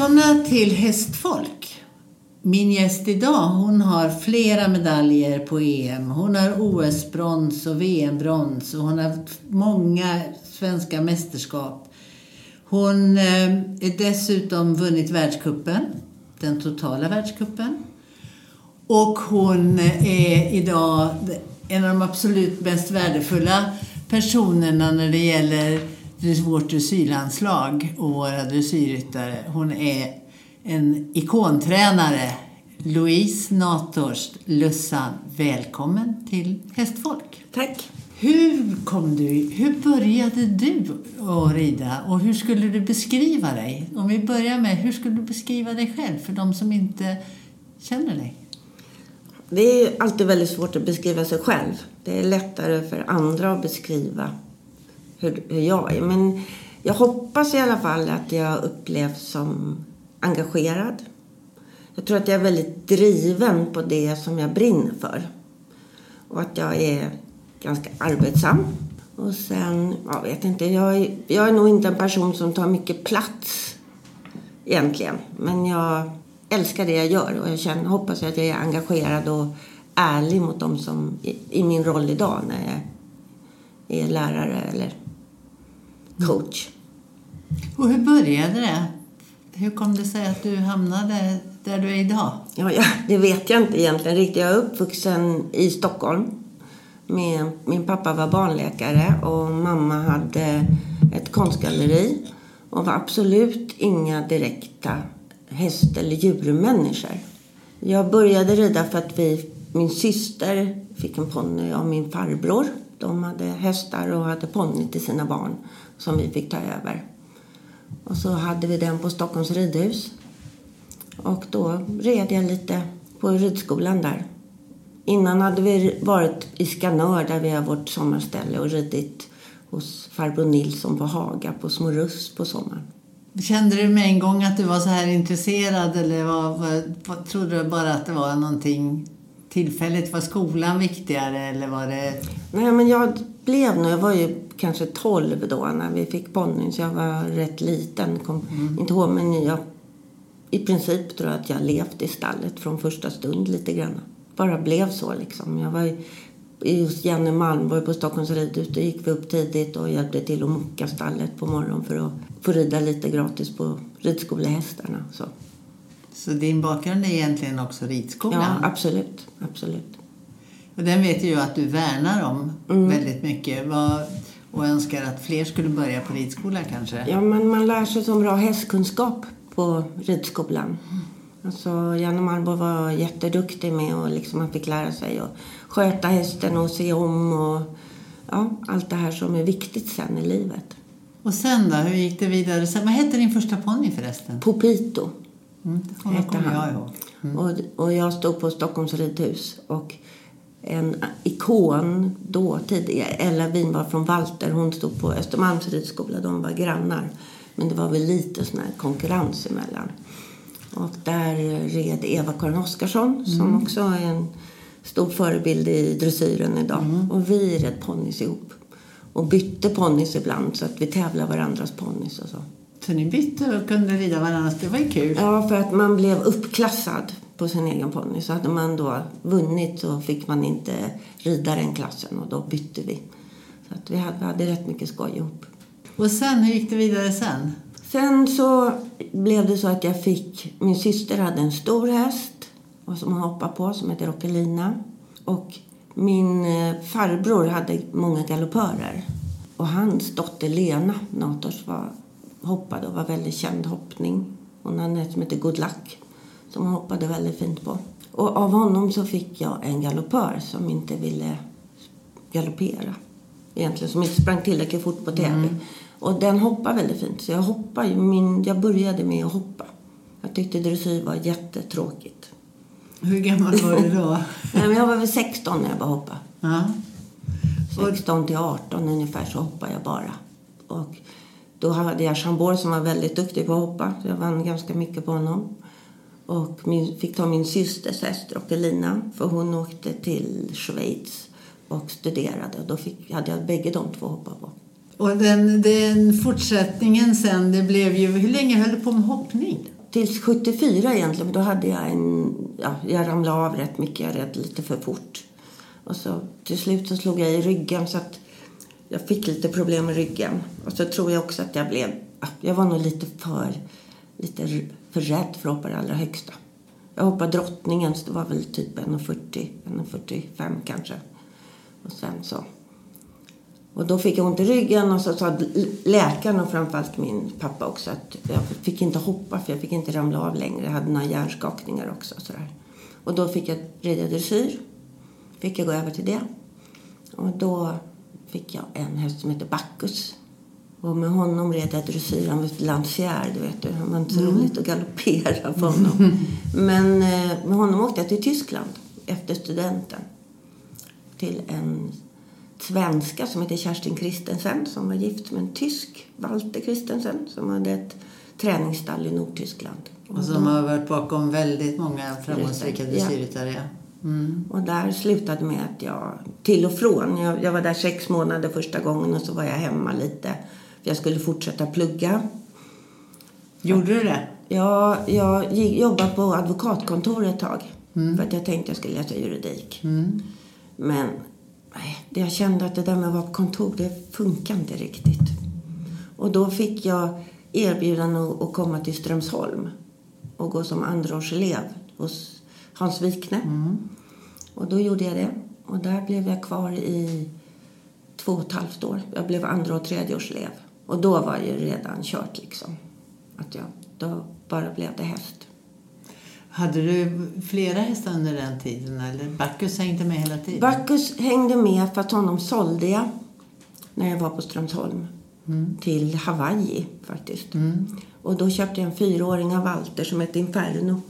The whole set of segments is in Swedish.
Välkomna till Hästfolk. Min gäst idag hon har flera medaljer på EM. Hon har OS-brons och VM-brons och hon har många svenska mästerskap. Hon eh, har dessutom vunnit världskuppen, den totala världskuppen. Och hon eh, är idag en av de absolut mest värdefulla personerna när det gäller vårt dressyrlandslag och våra dressyrryttare. Hon är en ikontränare. Louise Nathorst Lussan, välkommen till Hästfolk. Tack. Hur kom du, hur började du att rida och hur skulle du beskriva dig? Om vi börjar med, hur skulle du beskriva dig själv för de som inte känner dig? Det är alltid väldigt svårt att beskriva sig själv. Det är lättare för andra att beskriva hur, hur jag är. Men jag hoppas i alla fall att jag upplevs som engagerad. Jag tror att jag är väldigt driven på det som jag brinner för. Och att jag är ganska arbetsam. Och sen, jag vet inte, jag är, jag är nog inte en person som tar mycket plats egentligen. Men jag älskar det jag gör och jag känner, hoppas att jag är engagerad och ärlig mot dem som i, i min roll idag när jag är lärare eller coach. Och hur började det? Hur kom det sig att du hamnade där du är idag? Ja, ja, det vet jag inte egentligen riktigt. Jag är uppvuxen i Stockholm. Med, min pappa var barnläkare och mamma hade ett konstgalleri och var absolut inga direkta häst eller djurmänniskor. Jag började rida för att vi, min syster fick en ponny av min farbror. De hade hästar och hade ponny till sina barn som vi fick ta över. Och så hade vi den på Stockholms ridhus. Och då red jag lite på ridskolan där. Innan hade vi varit i Skanör där vi har vårt sommarställe och ridit hos farbror Nilsson på Haga på Små Russ på sommaren. Kände du med en gång att du var så här intresserad eller var, var, trodde du bara att det var någonting tillfälligt? Var skolan viktigare eller var det... Nej, men jag blev nog, jag var ju kanske 12 då när vi fick ponnyn så jag var rätt liten. Kom mm. inte ihåg men jag i princip tror jag att jag levt i stallet från första stund lite grann. Bara blev så liksom. Jag var hos Janne Malmborg på Stockholms ridhus. Då gick vi upp tidigt och hjälpte till att mocka stallet på morgonen för att få rida lite gratis på ridskolehästarna. Så. Så din bakgrund är egentligen också ridskolan? Ja, absolut. absolut. Och den vet ju att du värnar om mm. väldigt mycket. Vad, och önskar att fler skulle börja på ridskola kanske? Ja, men man lär sig som bra hästkunskap på ridskolan. Mm. Alltså, Janne Malmborg var jätteduktig med och liksom man fick lära sig att sköta hästen och se om och ja, allt det här som är viktigt sen i livet. Och sen då, hur gick det vidare? Sen, vad hette din första ponny förresten? Popito. Mm, det kommer jag ihåg. Mm. Och, och jag stod på Stockholms ridhus och en ikon då tidigare, Ella Winvar från Walter, hon stod på Östermalms ridskola, de var grannar. Men det var väl lite sån här konkurrens emellan. Och där red Eva-Karin Oskarsson mm. som också är en stor förebild i dressyren idag. Mm. Och vi red ponnys ihop. Och bytte ponnys ibland så att vi tävlade varandras ponnys och så. Så ni bytte och kunde rida varandras? Det var ju kul. Ja, för att man blev uppklassad på sin egen ponny. Så hade man då vunnit så fick man inte rida den klassen och då bytte vi. Så att vi hade, hade rätt mycket skoj ihop. Och sen, hur gick det vidare sen? Sen så blev det så att jag fick, min syster hade en stor häst som hon hoppade på som heter Rockelina. Och min eh, farbror hade många galoppörer. Och hans dotter Lena Nators var, hoppade och var väldigt känd hoppning. Hon hade en som heter Good Luck som hon hoppade väldigt fint på. Och av honom så fick jag en galoppör som inte ville galoppera. Egentligen, som inte sprang tillräckligt fort på tävling. Mm. Och den hoppar väldigt fint. Så jag hoppar min, jag började med att hoppa. Jag tyckte dressyr var jättetråkigt. Hur gammal var du då? jag var väl 16 när jag började hoppa. Ja. 16 till 18 ungefär så hoppade jag bara. Och då hade jag Chambord som var väldigt duktig på att hoppa. Så jag vann ganska mycket på honom. Och min, fick ta min systers häst, Rockelina, för hon åkte till Schweiz och studerade. Då fick, hade jag bägge de två hoppa på. Och den, den fortsättningen sen, det blev ju... Hur länge höll du på med hoppning? Tills 74 egentligen, då hade jag en... Ja, jag ramlade av rätt mycket, jag red lite för fort. Och så till slut så slog jag i ryggen så att jag fick lite problem med ryggen. Och så tror jag också att jag blev... Jag var nog lite för, lite för rädd för att hoppa det allra högsta. Jag hoppade drottningen, så det var väl typ 1,40, 1,45 kanske. Och sen så... Och då fick jag ont i ryggen och så sa läkaren och framförallt min pappa också att jag fick inte hoppa för jag fick inte ramla av längre. Jag hade några hjärnskakningar också. Och, sådär. och då fick jag rida dressyr. Fick jag gå över till det. Och då fick jag en häst som heter Bacchus. Och med honom red jag dressyr. Han var ett du vet. Det var inte så mm. roligt att galoppera på honom. Men eh, med honom åkte jag till Tyskland efter studenten. Till en svenska som heter Kerstin Christensen som var gift med en tysk, Walter Christensen, som hade ett träningsstall i Nordtyskland. Och som har varit bakom väldigt många framgångsrika dressyrryttare. Ja. Mm. Och där slutade med att jag, till och från, jag, jag, var där sex månader första gången och så var jag hemma lite. För jag skulle fortsätta plugga. Gjorde du det? Ja, jag jobbade på advokatkontor ett tag. Mm. För att jag tänkte att jag skulle läsa juridik. Mm. Men nej, jag kände att det där med att vara på kontor, det funkar inte riktigt. Och då fick jag erbjudande att komma till Strömsholm och gå som andraårselev hos Hans Wikne. Mm. Och då gjorde jag det. Och där blev jag kvar i två och ett halvt år. Jag blev andra och tredjeårselev. Och då var ju redan kört liksom. Att jag, då bara blev det häst. Hade du flera hästar under den tiden? Eller Bacchus hängde med hela tiden? Bacchus hängde med för att honom sålde jag när jag var på Strömsholm. Mm. Till Hawaii faktiskt. Mm. Och då köpte jag en fyraåring av Walter som hette Inferno.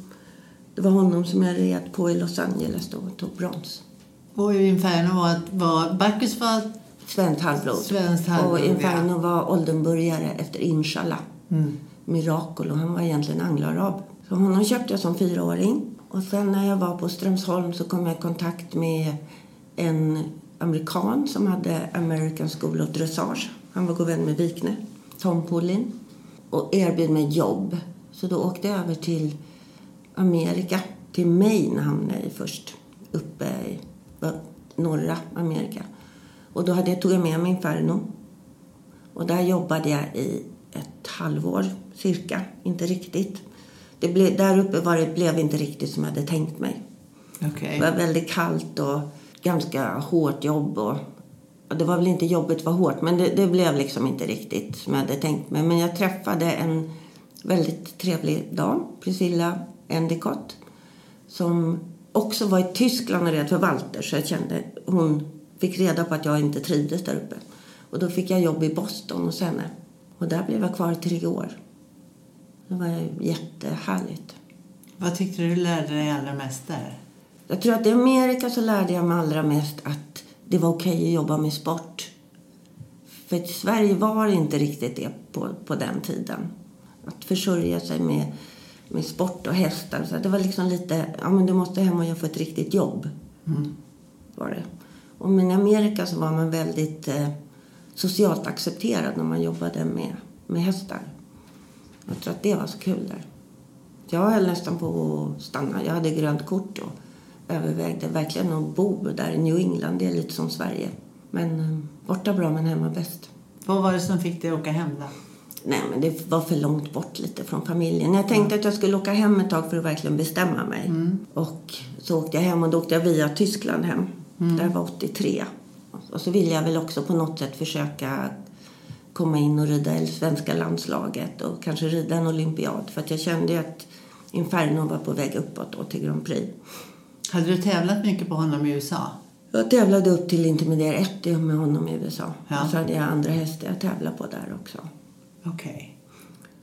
Det var honom som jag red på i Los Angeles då och tog brons. Och Inferno var, var Bacchus var svenskt halvblod. Svenskt halvblod och Inferno ja. var Oldenburgare efter Inshallah. Mm. Mirakel och han var egentligen anglarab. Så honom köpte jag som fyraåring. Och sen när jag var på Strömsholm så kom jag i kontakt med en amerikan som hade American School of Dressage. Han var god vän med Wikne, Tom Pullin. Och erbjöd mig jobb. Så då åkte jag över till Amerika. Till Maine hamnade jag först. Uppe i norra Amerika. Och då hade jag, tog jag med mig Inferno. Och där jobbade jag i ett halvår cirka. Inte riktigt. Det ble, där uppe var det, blev inte riktigt som jag hade tänkt mig. Okay. Det var väldigt kallt och ganska hårt jobb. Och, och det var väl inte jobbet var hårt, men det, det, blev liksom inte riktigt som jag hade tänkt mig. Men jag träffade en väldigt trevlig dam, Priscilla Endicott, som också var i Tyskland och red för Walter. Så jag kände, hon fick reda på att jag inte trivdes där uppe. Och då fick jag jobb i Boston hos henne. Och där blev jag kvar i tre år. Det var jättehärligt. Vad tyckte du lärde dig allra mest där? Jag tror att i Amerika så lärde jag mig allra mest att det var okej okay att jobba med sport. För i Sverige var inte riktigt det på, på den tiden. Att försörja sig med, med sport och hästar. Så det var liksom lite, ja men du måste hem och få ett riktigt jobb. Mm. Var det. Och men i Amerika så var man väldigt eh, socialt accepterad när man jobbade med, med hästar. Jag tror att det var så kul där. Jag höll nästan på att stanna. Jag hade grönt kort och övervägde verkligen att bo där i New England. Det är lite som Sverige. Men eh, borta bra men hemma bäst. Vad var det som fick dig att åka hem då? Nej, men det var för långt bort lite från familjen. Jag tänkte att jag skulle åka hem ett tag för att verkligen bestämma mig. Mm. Och så åkte jag hem och då åkte jag via Tyskland hem. Mm. Där var 83. Och så ville jag väl också på något sätt försöka komma in och rida i svenska landslaget och kanske rida en olympiad. För att jag kände att Inferno var på väg uppåt då till Grand Prix. Hade du tävlat mycket på honom i USA? Jag tävlade upp till Intermediär 1 med honom i USA. Ja. Och så hade jag andra hästar jag tävlade på där också. Okej. Okay.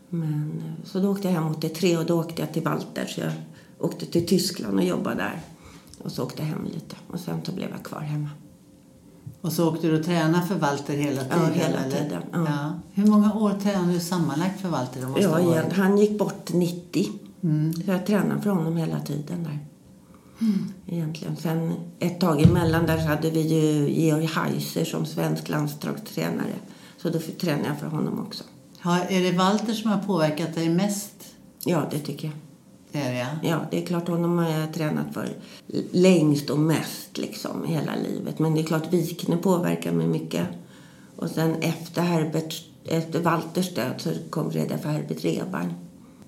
Men, så då åkte jag hem 83 och då åkte jag till Walter. Så jag åkte till Tyskland och jobbade där. Och så åkte jag hem lite. Och sen så blev jag kvar hemma. Och så åkte du och tränade för Walter hela tiden? Ja, hela tiden. Ja. Ja. Hur många år tränade du sammanlagt för Walter? Det ja, igen. Han gick bort 90. Mm. Så jag tränade för honom hela tiden där. Mm. Egentligen. Sen ett tag emellan där hade vi ju Georg Heiser som svensk landslagstränare. Så då tränade jag för honom också. Har, är det Walter som har påverkat dig mest? Ja, det tycker jag. Det är det, ja. Ja, det är klart honom har jag tränat för längst och mest liksom hela livet. Men det är klart Wikne påverkar mig mycket. Och sen efter Herbert, efter Walters död så kom reda för Herbert Rebar.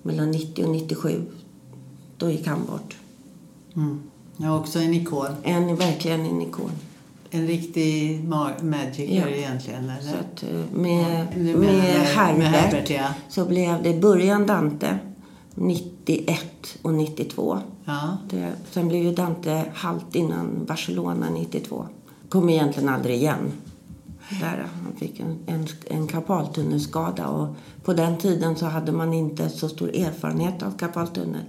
Mellan 90 och 97. Då gick han bort. Mm. Ja, också en ikon. En, verkligen en ikon. En riktig ma- magiker Ja. egentligen, eller? Så att, eh, med, menar med, med Herbert, Herbert, ja. så blev det början Dante 91 och 92. Ja. Det, sen blev ju Dante halt innan Barcelona 92. Kom egentligen aldrig igen. Där, han fick en, en, en karpaltunnelskada och på den tiden så hade man inte så stor erfarenhet av karpaltunnel.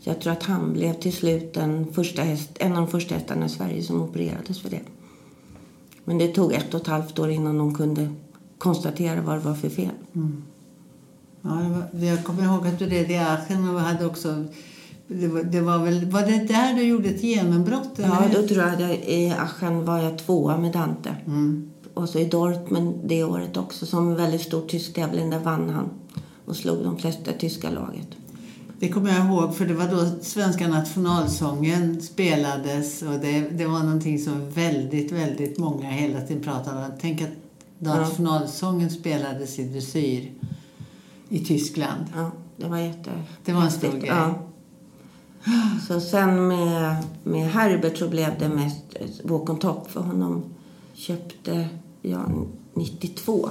Så jag tror att han blev till slut den första häst, en av de första hästarna i Sverige som opererades för det. Men det tog ett och ett halvt år innan de kunde konstatera vad det var för fel. Ja, var, jag kommer ihåg att du red i Aachen och hade också... Det var, det var väl... Var det där du gjorde ett genombrott? eller Ja, då tror jag att jag, i Aachen var jag tvåa med Dante. Mm. Och så i Dortmund det året också, som en väldigt stor tysk tävling, där vann han och slog de flesta tyska laget. Det kommer jag ihåg, för det var då svenska nationalsången spelades och det, det var någonting som väldigt, väldigt många hela tiden pratade om. Tänk att nationalsången spelades i dressyr i Tyskland. Ja, det var jätte... Det var en stor grej. Ja. Så sen med, med Herbert så blev det mest walk on top för honom. Köpte jag 92,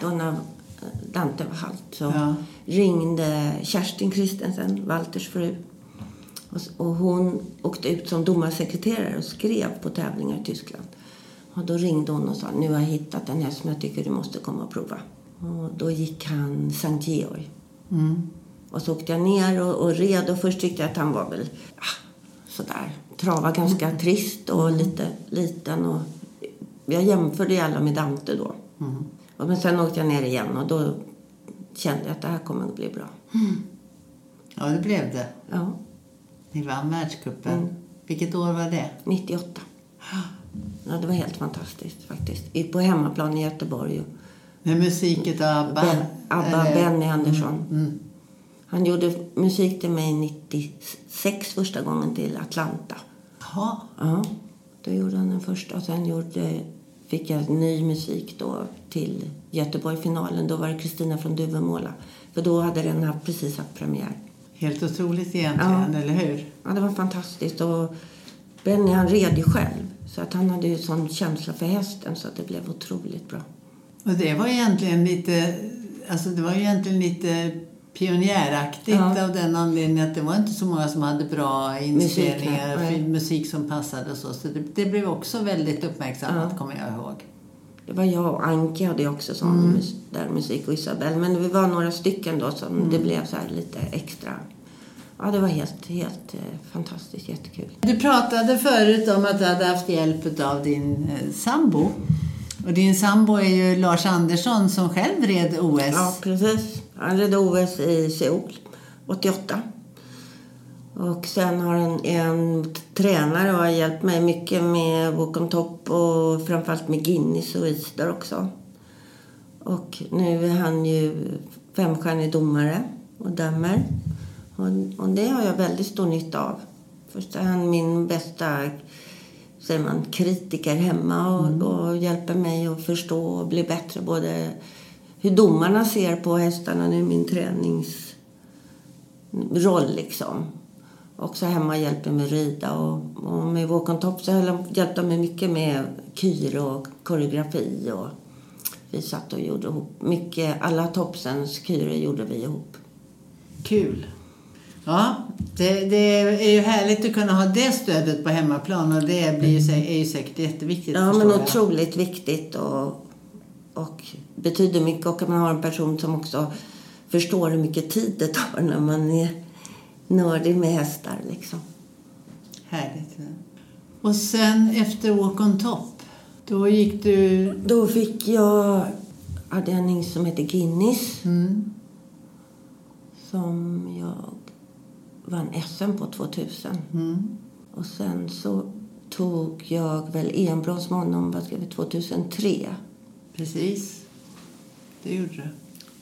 då när Dante var halt, så Ja. ringde Kerstin Kristensen, Walters fru. Och, och hon åkte ut som domarsekreterare och skrev på tävlingar i Tyskland. Och då ringde hon och sa, nu har jag hittat en häst som jag tycker du måste komma och prova. Och då gick han Sankt Georg. Mm. Och så åkte jag ner och, och red och först tyckte jag att han var väl ah, sådär. Trava ganska trist och lite liten. Och jag jämförde ju alla med Dante då. Mm. Och, men sen åkte jag ner igen och då kände jag att det här kommer att bli bra. Ja, det blev det. Ja, Ni vann världscupen. Mm. Vilket år var det? 98. Ja, det var helt fantastiskt faktiskt. På hemmaplan i Göteborg. Med musik av ABBA? ben, Abba eller- Benny Andersson. Mm. Han gjorde musik till mig 96 första gången till Atlanta. Jaha. Ja, då gjorde han den första. Och sen gjorde, fick jag ny musik då till Göteborg-finalen. Då var det Kristina från Duvemåla. För då hade den haft, precis haft premiär. Helt otroligt egentligen, eller hur? Ja, det var fantastiskt. Och Benny han red ju själv. Så att han hade ju sån känsla för hästen så att det blev otroligt bra. Och det var egentligen lite, alltså det var egentligen lite pionjäraktigt Ja. av den anledningen att det var inte så många som hade bra inspelningar, musik, musik som passade och så. Så det, det blev också väldigt uppmärksammat, kommer jag ihåg. Det var jag och Anke hade också sån mus- där musik och Isabelle. Men vi var några stycken då som det blev så här lite extra. Ja, det var helt, helt eh, fantastiskt, jättekul. Du pratade förut om att du hade haft hjälp av din eh, sambo. Och din sambo är ju Lars Andersson som själv red OS. Ja, precis. Han red OS i Seoul 88. Och sen har en, en tränare och har hjälpt mig mycket med walk on top och framförallt med Guinness och Isdar också. Och nu är han ju femstjärnig domare och dömer. Och, och det har jag väldigt stor nytta av. Först är han min bästa säger man, kritiker hemma och, och hjälper mig att förstå och bli bättre. Både hur domarna ser på hästarna, nu min träningsroll liksom. Också hemma hjälper mig rida och, och med walk top så hjälpte han mig mycket med kyr och koreografi och vi satt och gjorde ihop mycket. Alla toppsens kyrer gjorde vi ihop. Kul. Ja, det, det är ju härligt att kunna ha det stödet på hemmaplan och det blir ju, är ju säkert jätteviktigt. Ja, men jag. otroligt viktigt och, och betyder mycket. Och att man har en person som också förstår hur mycket tid det tar när man är nördig med hästar. Liksom. Härligt. Ja. Och sen efter Walk on Top, då gick du... Då fick jag hade en hingst som hette Guinness Mm, som jag vann SM på 2000. mm, Och sen så tog jag väl EM-brons med honom vad ska vi, 2003. precis. det gjorde du.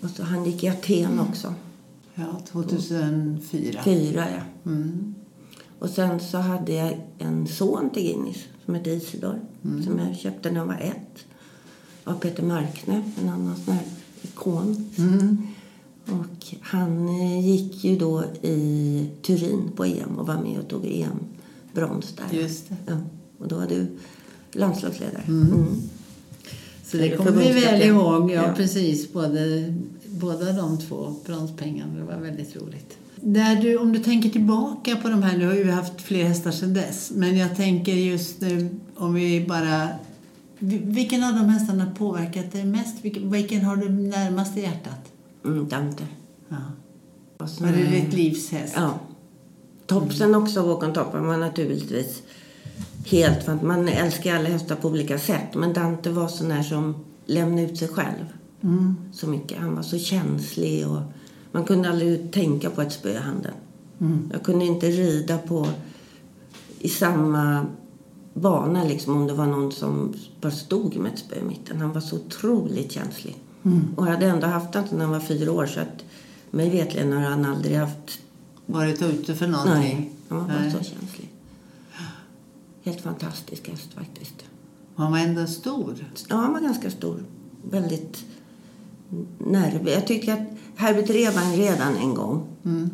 Och så han gick i Aten också. Ja, 2004. Fyra, ja. Mm. Och sen så hade jag en son till Guinness som hette Isidor. Som jag köpte när jag var ett. Av Peter Markne, en annan sån här ikon. Mm. Och han eh, gick ju då i Turin på EM och var med och tog EM-brons där. Just det. Ja. Och då var du landslagsledare. Mm. Så det kommer vi väl ihåg. Ja, Ja. precis. Både, båda de två bronspengarna. Det var väldigt roligt. När du, om du tänker tillbaka på de här, du har ju haft fler hästar sedan dess. Men jag tänker just nu, om vi bara... vi- Vilken av de hästarna har påverkat dig mest? Vilken, vilken har du närmast i hjärtat? Mm, Dante. Ja. Och så Var det ditt livs häst? Ja. Topsen också, Håkon Toppen, var naturligtvis helt fant- Man älskar alla hästar på olika sätt. Men Dante var sån här som lämnade ut sig själv Mm. så mycket. Han var så känslig och man kunde aldrig tänka på ett spö i handen. Mm. Jag kunde inte rida på i samma bana liksom om det var någon som bara stod med ett spö i mitten. Han var så otroligt känslig. Och jag hade ändå haft han sedan han var fyra år så att mig vetligen har han aldrig haft Varit ute för någonting? Nej, han var bara Nej. så känslig. Helt fantastisk häst faktiskt. Han var ändå stor. Ja, han var ganska stor. Väldigt nervig. Jag tycker att Herbert Revan redan en gång. Mm.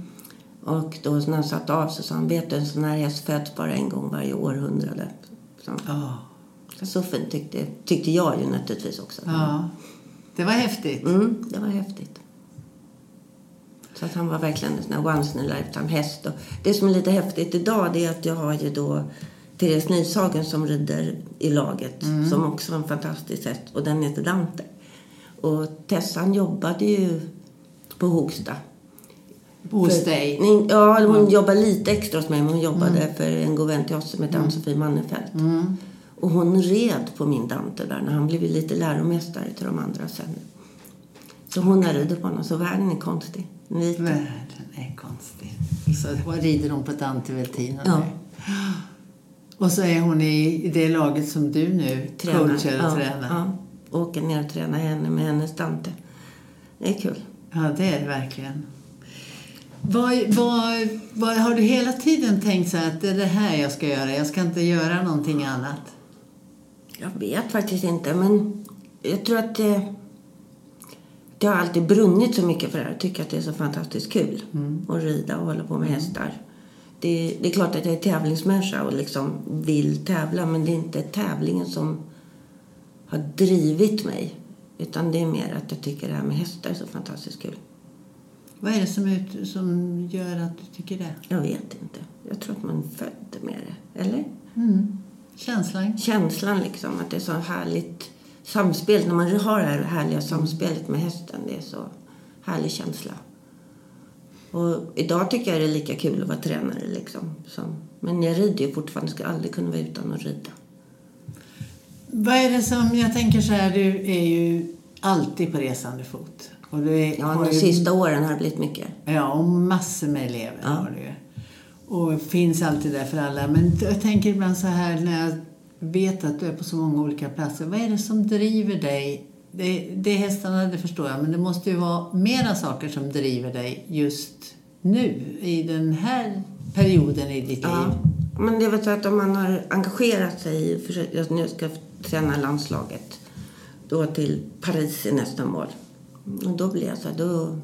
Och då när han satt av sig sa han, vet du en sån här häst föds bara en gång varje århundrade. Så, så fint tyckte, tyckte jag ju naturligtvis också. ja. Det var häftigt. Mm, det var häftigt. Så att han var verkligen en sån once in a lifetime häst. Och det som är lite häftigt idag är att jag har ju då Therese Nyshagen som rider i laget. Som också var en fantastisk häst. Och den heter Dante. Och Tessan jobbade ju på Hogsta. Hos dig? Ja, hon jobbade lite extra hos mig. Men hon jobbade för en god vän till oss som heter Ann-Sofie Mannefelt. Mm. Och hon red på min Dante där när han blev lite läromästare till de andra sen. Så hon har ridit på honom. Så världen är konstig. Liten. Världen är konstig. Så vad rider hon på Dante Veltino Ja. Och så är hon i, det laget som du nu coachar och ja, tränar. Ja. Åker ner och tränar henne med hennes Dante. Det är kul. Ja, det är det verkligen. Vad, vad, vad, har du hela tiden tänkt så att det är det här jag ska göra? Jag ska inte göra någonting annat? Jag vet faktiskt inte, men jag tror att det, det har alltid brunnit så mycket för det här. Jag tycker att det är så fantastiskt kul att rida och hålla på med hästar. Det, det är klart att jag är tävlingsmänniska och liksom vill tävla, men det är inte tävlingen som har drivit mig. Utan det är mer att jag tycker det här med hästar är så fantastiskt kul. Vad är det som, ut, som gör att du tycker det? Jag vet inte. Jag tror att man är född med det. Eller? Mm. Känslan? känslan liksom att det är så härligt samspel. När man har det här härliga samspelet med hästen. Det är så härlig känsla. Och idag tycker jag det är lika kul att vara tränare liksom. Som, men jag rider ju fortfarande. Jag ska aldrig kunna vara utan att rida. Vad är det som, jag tänker så här, du är ju alltid på resande fot. Och du är, Ja, de ju- sista åren har det blivit mycket. Ja, och massor med elever Ja. har du ju. Och finns alltid där för alla. Men jag tänker ibland så här när jag vet att du är på så många olika platser. Vad är det som driver dig? Det, det är hästarna, det förstår jag. Men det måste ju vara mera saker som driver dig just nu, i den här perioden i ditt Ja. liv. Men det är väl så att om man har engagerat sig i, jag nu ska träna landslaget då till Paris i nästa mål. Och då blir jag så här, då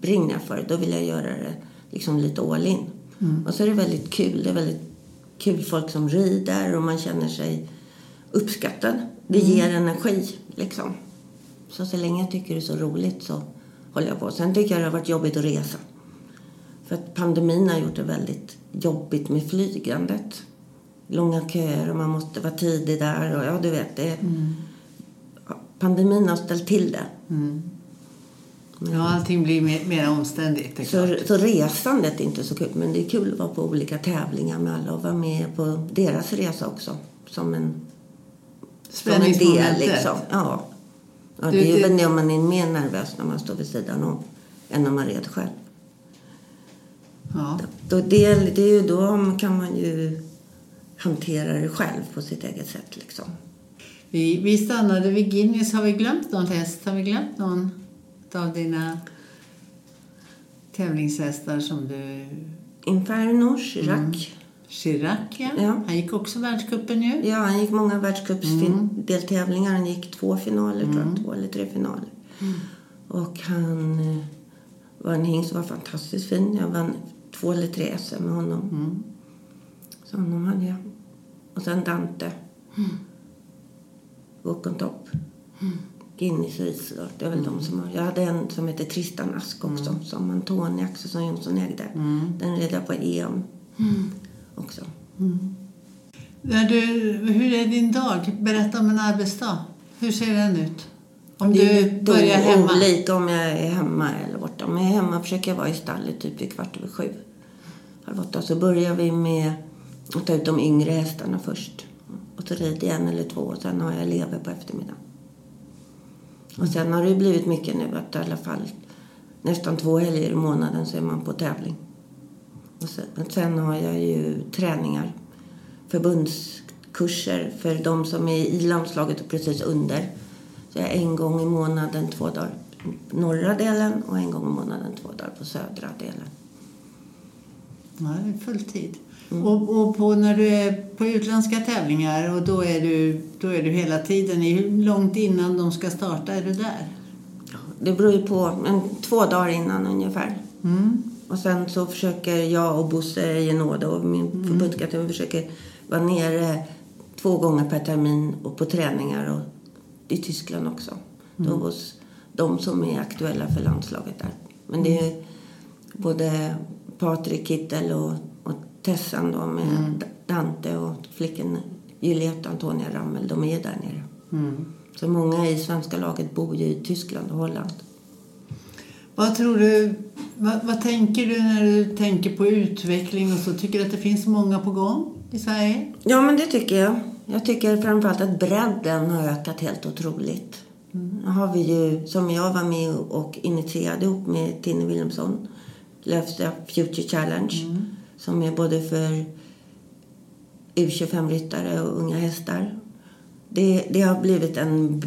brinner jag för det. Då vill jag göra det liksom lite all in. Och så är det väldigt kul. Det är väldigt kul folk som rider och man känner sig uppskattad. Det ger energi liksom. Så så länge jag tycker det är så roligt så håller jag på. Sen tycker jag det har varit jobbigt att resa. För att pandemin har gjort det väldigt jobbigt med flygandet. Långa köer och man måste vara tidig där. Och ja, du vet, det, ja, pandemin har ställt till det. Ja, allting blir mer, mer omständigt. Så, så resandet är inte så kul. Men det är kul att vara på olika tävlingar med alla och vara med på deras resa också. Som en, som en del liksom. Ja. ja det är ju väl det man är mer nervös när man står vid sidan om än när man red själv. Ja. Då, det, det är ju, då kan man ju hantera det själv på sitt eget sätt. Liksom. Vi, vi stannade vid Guinness. Har vi glömt någon häst? Har vi glömt någon av dina tävlingshästar som du... Inferno, Chirac. Mm. Chirac, ja. Ja. Han gick också världscupen ju. Ja, han gick många världscupsdeltävlingar. Han gick två finaler, tror jag. Två eller tre finaler. Och han eh, var en hingst som var fantastiskt fin. Jag vann två eller tre SM med honom. Så honom hade jag. Och sen Dante. Walk on top. Guinness Isidor. Det är väl de som har. Jag hade en som heter Tristan Ask också. Som Antoni Axelsson Jonsson ägde. Den red jag på EM också. När du, hur är din dag? Berätta om en arbetsdag. Hur ser den ut? Om det är du börjar hemma. olika om jag är hemma eller borta. Om jag är hemma försöker jag vara i stallet typ vid kvart över sju. Halv åtta. Så börjar vi med att ta ut de yngre hästarna först. Och så rider jag en eller två och sen har jag elever på eftermiddagen. Och sen har det ju blivit mycket nu att i alla fall nästan två helger i månaden så är man på tävling. Och sen, sen har jag ju träningar, förbundskurser för de som är i landslaget och precis under. Så jag är en gång i månaden två dagar på norra delen och en gång i månaden två dagar på södra delen. Ja, det är full tid. Mm. Och, och på, när du är på utländska tävlingar och då är, du, då är du hela tiden, i- hur långt innan de ska starta är du där? Det beror ju på, men två dagar innan ungefär. Mm. Och sen så försöker jag och Bosse Genode och min förbundskapten vi försöker vara nere två gånger per termin och på träningar och i Tyskland också. Då hos de som är aktuella för landslaget där. Men det är både Patrik Kittel och Tessan då med Dante och flickan Juliette Antonia Rammel. De är där nere. Mm. Så många i svenska laget bor ju i Tyskland och Holland. Vad tror du, vad, vad tänker du när du tänker på utveckling och så? Tycker du att det finns många på gång i Sverige? Ja, men det tycker jag. Jag tycker framförallt att bredden har ökat helt otroligt. Nu har vi ju, som jag var med och initierade ihop med Tinne Wilhelmsson, Lövsta Future Challenge, som är både för U25-ryttare och unga hästar. Det, det har blivit en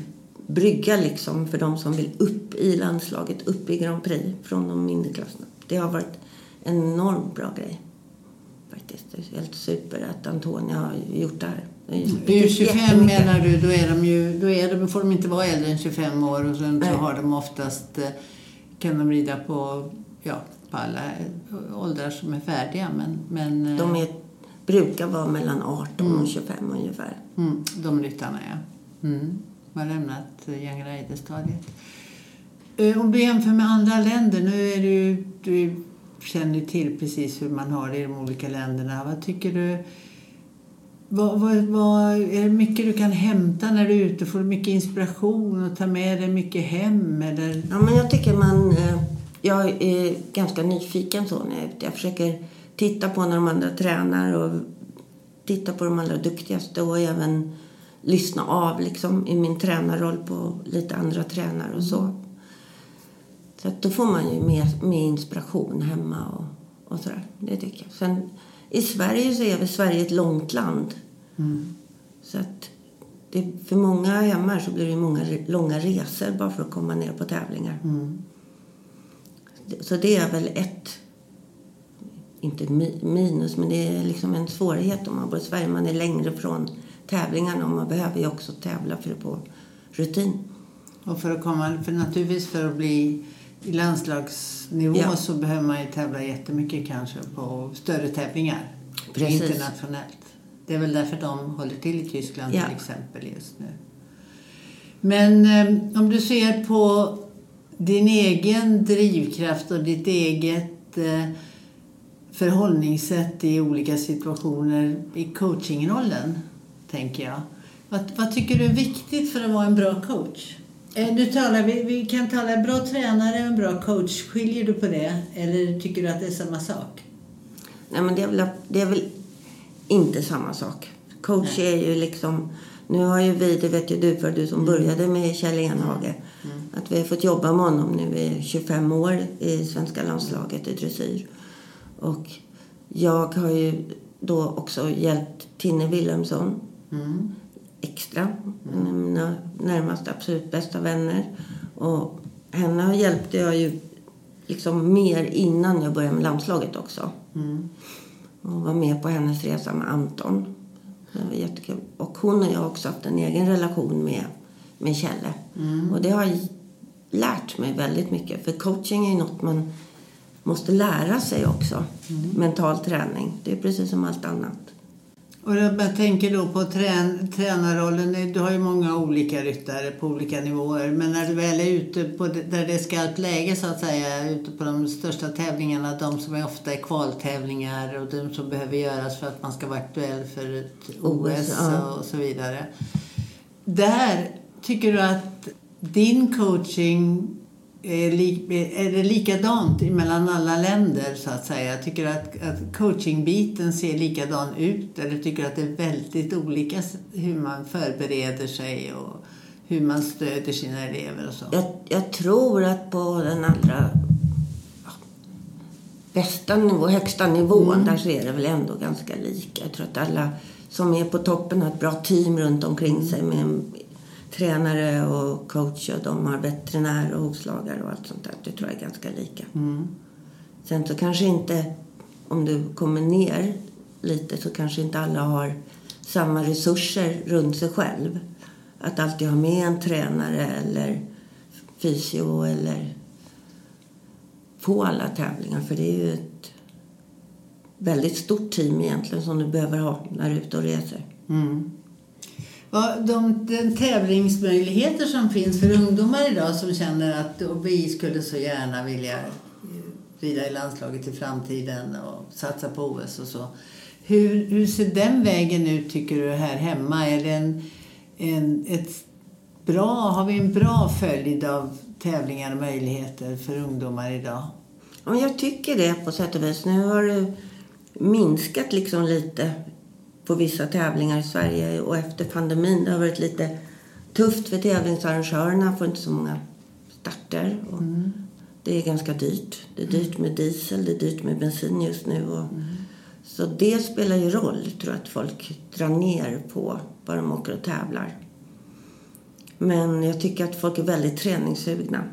brygga liksom för de som vill upp i landslaget, upp i Grand Prix från de mindre klasserna. Det har varit en enormt bra grej. Faktiskt. Det är helt super att Antonia har gjort det här. Det är betytt U25 jättemycket. menar du, då, är de ju, då är de, får de inte vara äldre än 25 år och sen så har de oftast, eh, kan de rida på, ja, på alla eh, åldrar som är färdiga. Men, men eh, De är, brukar vara mellan 18 och 25 ungefär. Mm, de ryttarna, ja. Mm. Har lämnat eh, Young Rider-stadiet. Eh, Om du jämför med andra länder, nu är du, du känner till precis hur man har det i de olika länderna. Vad tycker du? Vad, vad, vad, är det mycket du kan hämta när du är ute? Får du mycket inspiration och ta med dig mycket hem? Eller? Ja, men jag tycker man... eh, Jag är ganska nyfiken så när jag är ute. Jag försöker titta på när de andra tränar och titta på de allra duktigaste och även lyssna av liksom i min tränarroll på lite andra tränare och så. Så att då får man ju mer, mer inspiration hemma och, och sådär. Det tycker jag. Sen i Sverige så är väl Sverige ett långt land. Så att det, för många hemma så blir det många re- långa resor bara för att komma ner på tävlingar. Det- Så det är väl ett, inte mi- minus, men det är liksom en svårighet om man bor i Sverige. Man är längre från tävlingarna och man behöver ju också tävla för att få rutin. Och för att komma, för naturligtvis för att bli i landslagsnivå Ja. så behöver man ju tävla jättemycket kanske på större tävlingar. Precis. Internationellt. Det är väl därför de håller till i Tyskland Ja. till exempel just nu. Men eh, om du ser på din egen drivkraft och ditt eget eh, förhållningssätt i olika situationer i coachingrollen, tänker jag. Vad, vad tycker du är viktigt för att vara en bra coach? Eh, Du talar, vi, vi kan tala en bra tränare och en bra coach. Skiljer du på det eller tycker du att det är samma sak? Nej, men det är väl, det är väl inte samma sak. Coach är ju liksom... Nu har ju vi, det vet ju du för du som började med Kjell Enhage, att vi har fått jobba med honom nu i 25 år i svenska landslaget i dressyr. Och jag har ju då också hjälpt Tinne Wilhelmsson extra. En av mina närmaste, absolut bästa vänner. Och henne hjälpte jag ju liksom mer innan jag började med landslaget också. Mm. Och var med på hennes resa med Anton. Det var jättekul. Och hon och jag har också haft en egen relation med, med Kjelle. Och det har lärt mig väldigt mycket. För coaching är ju något man måste lära sig också. Mental träning. Det är precis som allt annat. Och jag tänker då på trän, tränarrollen. Du har ju många olika ryttare på olika nivåer. Men när du väl är ute på det, där det är skarpt läge så att säga, ute på de största tävlingarna, de som är ofta är kvaltävlingar och de som behöver göras för att man ska vara aktuell för ett OS ja. och så vidare. Där tycker du att din coaching är, det likadant mellan alla länder så att säga? Tycker du att, att coachingbiten ser likadan ut eller tycker att det är väldigt olika hur man förbereder sig och hur man stöder sina elever och så? Jag, jag tror att på den allra ja, bästa nivå, högsta nivån, där så är det väl ändå ganska lika. Jag tror att alla som är på toppen har ett bra team runt omkring sig med en tränare och coach och de har veterinär och hovslagare och allt sånt där. Det tror jag är ganska lika. Mm. Sen så kanske inte, om du kommer ner lite, så kanske inte alla har samma resurser runt sig själv. Att alltid ha med en tränare eller fysio eller på alla tävlingar. För det är ju ett väldigt stort team egentligen som du behöver ha när du är ute och reser. Mm. Ja, de, de tävlingsmöjligheter som finns för ungdomar idag som känner att och vi skulle så gärna vilja eh, rida i landslaget i framtiden och satsa på OS och så. Hur, hur ser den vägen ut tycker du här hemma? Är det en, en, ett bra, har vi en bra följd av tävlingar och möjligheter för ungdomar idag? Ja, jag tycker det på sätt och vis. Nu har det minskat liksom lite på vissa tävlingar i Sverige och efter pandemin. Det har varit lite tufft för tävlingsarrangörerna. får inte så många starter. Och Det är ganska dyrt. Det är dyrt med diesel, det är dyrt med bensin just nu. Och Så det spelar ju roll, tror jag, att folk drar ner på vad de åker och tävlar. Men jag tycker att folk är väldigt träningssugna.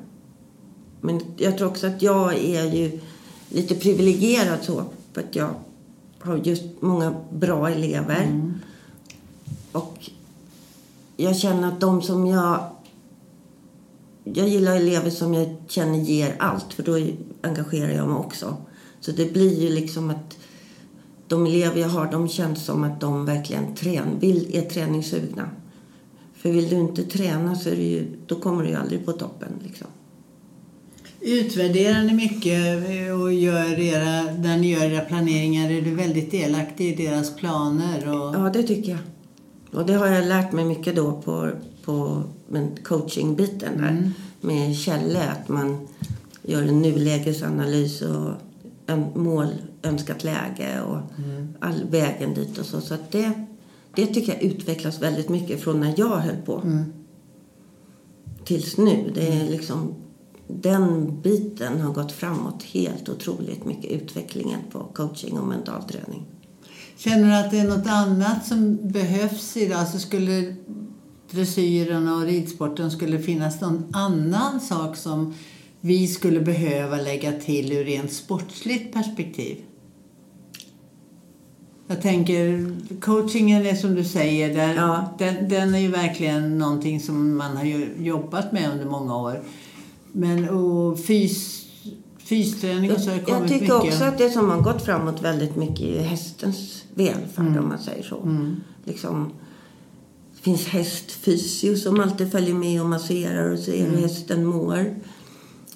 Men jag tror också att jag är ju lite privilegierad så. För att jag har just många bra elever. Och jag känner att de som jag... Jag gillar elever som jag känner ger allt. För då engagerar jag mig också. Så det blir ju liksom att de elever jag har, de känns som att de verkligen trän, vill, är träningssugna. För vill du inte träna så ju, då kommer du ju aldrig på toppen. Liksom. Utvärderar ni mycket och gör era, när ni gör era planeringar? Är du väldigt delaktig i deras planer? Och... Ja, det tycker jag. Och det har jag lärt mig mycket då på, på coachingbiten här med Kjelle. Att man gör en nulägesanalys och en mål, önskat läge och all vägen dit och så. Så att det, det tycker jag utvecklas väldigt mycket från när jag höll på tills nu. Det är liksom, den biten har gått framåt helt otroligt mycket. Utvecklingen på coaching och mental träning. Känner du att det är något annat som behövs idag? Alltså skulle dressyren och ridsporten skulle finnas någon annan sak som vi skulle behöva lägga till ur rent sportsligt perspektiv? Jag tänker, coachingen är som du säger, där, Ja. den, den är ju verkligen någonting som man har jobbat med under många år. Men och fys, fysträning och så har det Jag, jag kommit tycker mycket. också att det som har gått framåt väldigt mycket är hästens välfärd om man säger så. Liksom, det finns hästfysio som alltid följer med och masserar och ser hur hästen mår.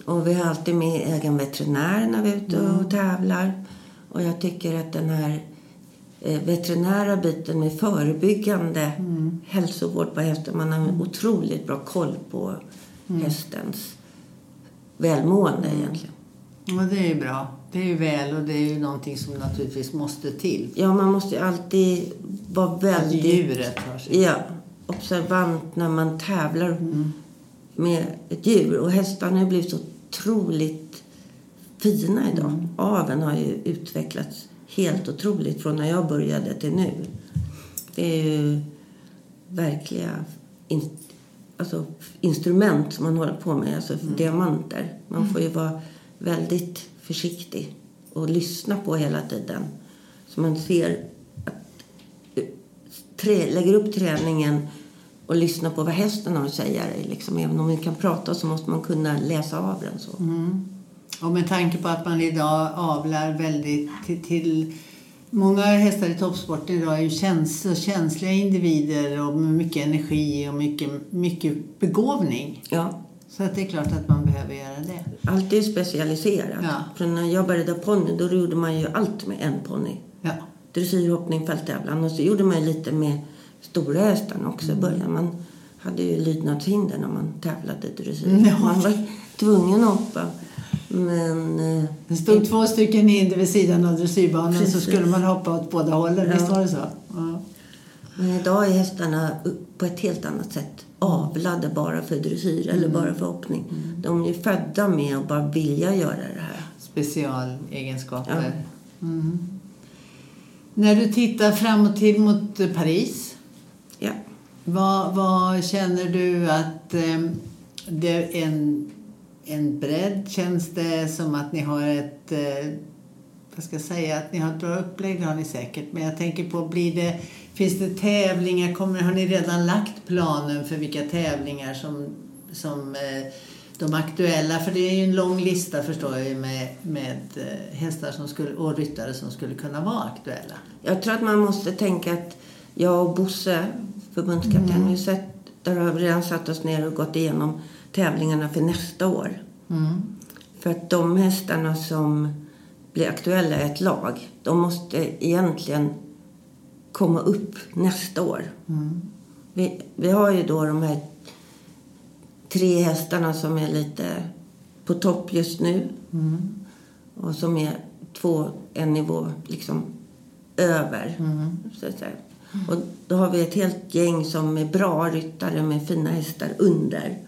Och vi har alltid med egen veterinär när vi är ute och tävlar. Och jag tycker att den här eh, veterinära biten med förebyggande hälsovård på hästen. Man har en otroligt bra koll på hästens välmående egentligen. Ja, det är bra. Det är ju väl och det är ju någonting som naturligtvis måste till. Ja, man måste ju alltid vara Att väldigt djuret har sig. ja, observant när man tävlar med ett djur. Och hästarna har blivit så otroligt fina idag. Aveln har ju utvecklats helt otroligt från när jag började till nu. Det är ju verkliga alltså, instrument som man håller på med, alltså diamanter. Man får ju vara väldigt försiktig och lyssna på hela tiden. Så man ser att eh, trä, lägger upp träningen och lyssnar på vad hästen har att säga. Liksom, även om vi kan prata så måste man kunna läsa av den. Så. Och med tanke på att man idag avlar väldigt till, till Många hästar i toppsporten idag är ju käns så känsliga individer och med mycket energi och mycket, mycket begåvning. Ja, Så att det är klart att man behöver göra det. allt är specialiserat. Ja. För när jag började ponny då gjorde man ju allt med en ponny. Ja. Dressyr, hoppning, fälttävlan. Och så gjorde man ju lite med stora hästarna också i början. Man hade ju lydnadshinder när man tävlade dressyr. Ja. Man var tvungen att hoppa. Men eh, Det stod två stycken hinder vid sidan av dressyrbanan så Precis. skulle man hoppa åt båda hållen. Ja. Visst var det så? Ja. Men idag är hästarna på ett helt annat sätt avlade bara för dressyr eller bara för hoppning. De är ju födda med att bara vilja göra det här. Specialegenskaper. Mm. När du tittar framåt till mot Paris, Ja. vad, vad känner du att eh, det är en, en bredd? Känns det som att ni har ett... Eh, vad ska jag säga? Att ni har ett bra upplägg, det har ni säkert. Men jag tänker på, blir det, finns det tävlingar? Kommer, har ni redan lagt planen för vilka tävlingar som, som eh, de aktuella? För det är ju en lång lista förstår jag med, med eh, hästar som skulle, och ryttare som skulle kunna vara aktuella. Jag tror att man måste tänka att jag och Bosse, förbundskapten, har ju sett, där har vi redan satt oss ner och gått igenom tävlingarna för nästa år. Mm. För att de hästarna som blir aktuella i ett lag, de måste egentligen komma upp nästa år. Mm. Vi, vi har ju då de här tre hästarna som är lite på topp just nu. Mm. Och som är två, en nivå liksom över. Mm. Så att säga. Och då har vi ett helt gäng som är bra ryttare med fina hästar under.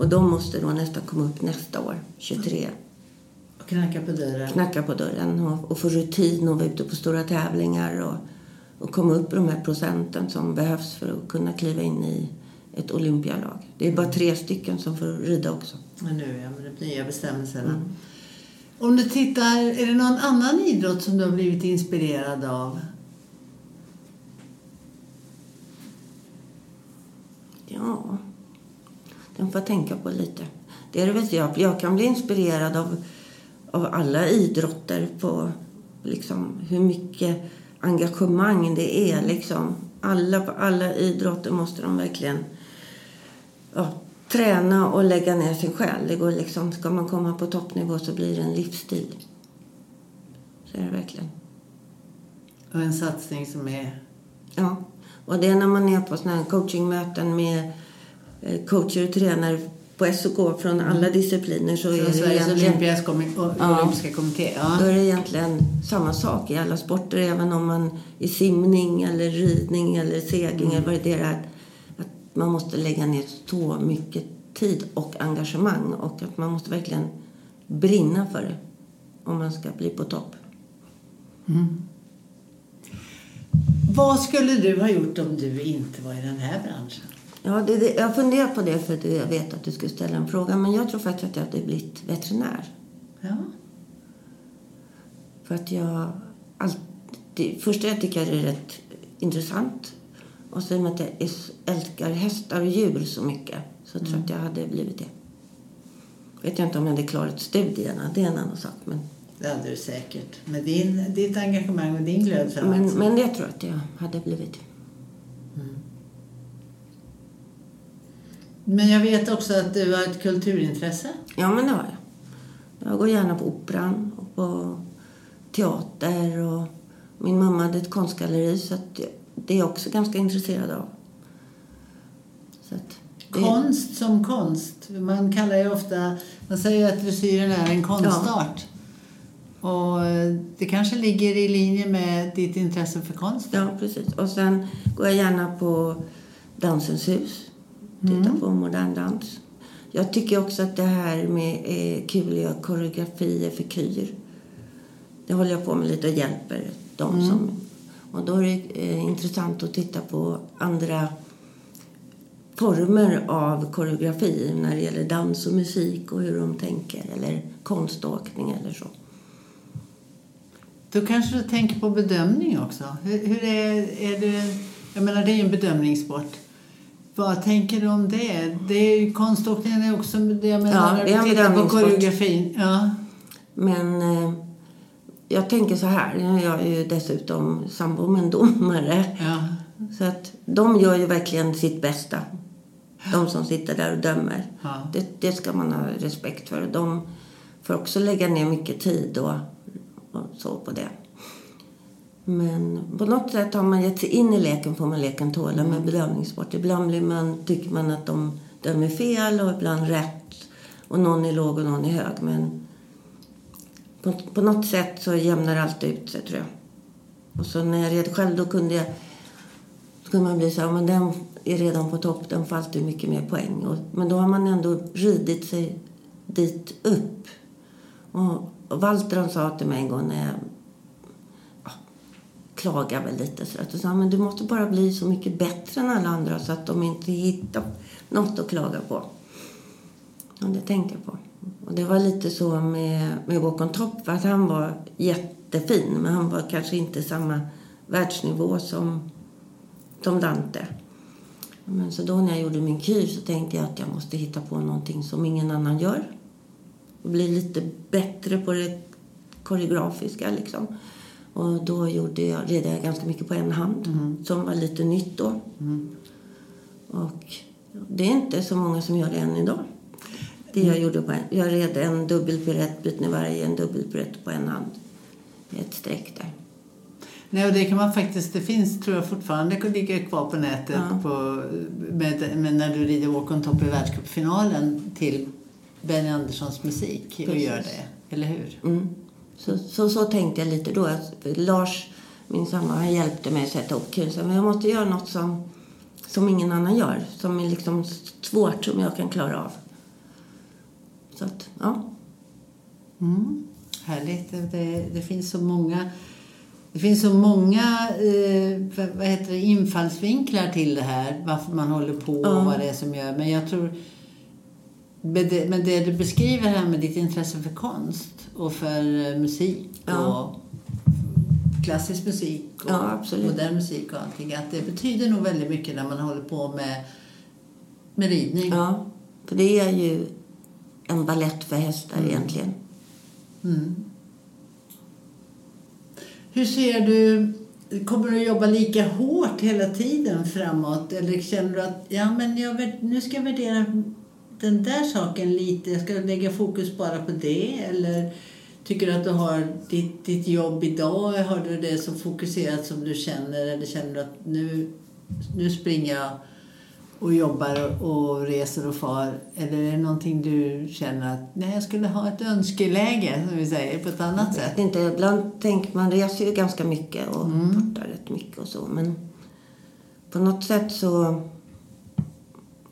Och de måste då nästan komma upp nästa år, 23. Och knacka på dörren. Knacka på dörren och, och få rutin och vara ute på stora tävlingar. Och, och komma upp i de här procenten som behövs för att kunna kliva in i ett olympialag. Det är bara tre stycken som får rida också. Men nu, ja, med de nya bestämmelserna. Om du tittar, är det någon annan idrott som du har blivit inspirerad av? Ja, den får jag tänka på lite. Det är det väl jag. Jag kan bli inspirerad av, av alla idrotter på liksom, hur mycket engagemang det är. Liksom. Alla, på alla idrotter måste de verkligen ja, träna och lägga ner sin själ. Det går liksom, ska man komma på toppnivå så blir det en livsstil. Så är det verkligen. Och en satsning som är... Ja, och det är när man är på såna här coachingmöten med coacher och tränare på SOK från alla discipliner så är Från det Sveriges Ja. olympiska kommitté. då Ja. är det egentligen samma sak i alla sporter. Även om man i simning eller ridning eller segling eller vad det är. Att, att man måste lägga ner så mycket tid och engagemang och att man måste verkligen brinna för det om man ska bli på topp. Vad skulle du ha gjort om du inte var i den här branschen? Ja, det, det, jag funderar på det för att jag vet att du skulle ställa en fråga. Men jag tror faktiskt att jag hade blivit veterinär. Ja. För att jag alltid... Först jag tycker det är rätt intressant. Och sen att jag älskar hästar och djur så mycket. Så tror jag att jag hade blivit det. Vet jag inte om jag hade klarat studierna. Det är en annan sak. Men, Det hade du säkert. Med din, ditt engagemang och din glöd för men, allt. men jag tror att jag hade blivit Men jag vet också att du har ett kulturintresse. Ja, men det har jag. Jag går gärna på operan och på teater. Och min mamma hade ett konstgalleri så det är jag också ganska intresserad av. Det, Konst som konst. Man kallar ju ofta... Man säger att dressyren är en konstart. Och eh, det kanske ligger i linje med ditt intresse för konst. Ja, precis. Och sen går jag gärna på Dansens hus. Tittar på modern dans. Jag tycker också att det här med är kul att göra koreografier för kyr. Det håller jag på med lite och hjälper dem som... Och då är det eh, intressant att titta på andra former av koreografi när det gäller dans och musik och hur de tänker eller konståkning eller så. Då kanske du tänker på bedömning också. Hur, hur är, är det, jag menar det är ju en bedömningssport. Vad tänker du om det? det är, konståkningen är också det jag menar, Ja, när du tittar på koreografin. Ja. Men eh, jag tänker så här, jag är ju dessutom sambo med en domare. Ja. Så att de gör ju verkligen sitt bästa. De som sitter där och dömer. Ja. Det, det ska man ha respekt för. De får också lägga ner mycket tid och, och så på det. Men på något sätt har man gett sig in i leken får man leken tåla med bedömningssport. Ibland blir man, tycker man att de dömer fel och ibland rätt. Och någon är låg och någon är hög. Men på, på något sätt så jämnar allt ut sig tror jag. Och så när jag red själv då kunde jag då kunde man bli så här, men den är redan på topp, den får alltid mycket mer poäng. Och, men då har man ändå ridit sig dit upp. Och, och Walter sa till mig en gång när jag ja, klagade väl lite så att sa men du måste bara bli så mycket bättre än alla andra så att de inte hittar något att klaga på. Och det tänkte jag på. Och det var lite så med, med Walk on Top, för att han var jättefin men han var kanske inte samma världsnivå som, som Dante. Men så då när jag gjorde min kyr så tänkte jag att jag måste hitta på någonting som ingen annan gör. Och bli lite bättre på det koreografiska liksom. Och då gjorde jag, red jag ganska mycket på en hand, som var lite nytt då. Och det är inte så många som gör det än idag. Det jag gjorde på en, jag red en dubbelpiruett, byt ner varje, en dubbelpiruett på en hand. Ett streck där. Nej, och det kan man faktiskt, det finns tror jag fortfarande ligger kvar på nätet Ja. på, med, med när du rider Walk on Top i världscupfinalen till Benny Anderssons musik och Precis. gör det, eller hur? Mm. Så, så, så tänkte jag lite då. Att Lars, min sambo, han hjälpte mig att sätta upp. Så, Men jag måste göra något som, som ingen annan gör. Som är liksom svårt, som jag kan klara av. Så att, ja. Mm. Härligt. Det, det, finns så många det finns så många eh, vad vad heter det, infallsvinklar till det här, varför man håller på och Ja. vad det är som gör. Men jag tror, med det, med det du beskriver här med ditt intresse för konst och för eh, musik Ja. och klassisk musik och Ja, modern musik och allting, att det betyder nog väldigt mycket när man håller på med, med ridning. ja. För det är ju en ballett för hästar egentligen. Mm. Hur ser du, kommer du att jobba lika hårt hela tiden framåt? Eller känner du att ja, men jag, nu ska jag värdera den där saken lite, ska lägga fokus bara på det? Eller tycker du att du har ditt, ditt jobb idag, har du det så fokuserat som du känner? Eller känner du att nu, nu springer jag och jobbar och reser och far? Eller är det någonting du känner att nej, jag skulle ha ett önskeläge, som vi säger, på ett annat sätt? inte, ibland tänker man reser ju ganska mycket och portar rätt mycket och så. Men på något sätt så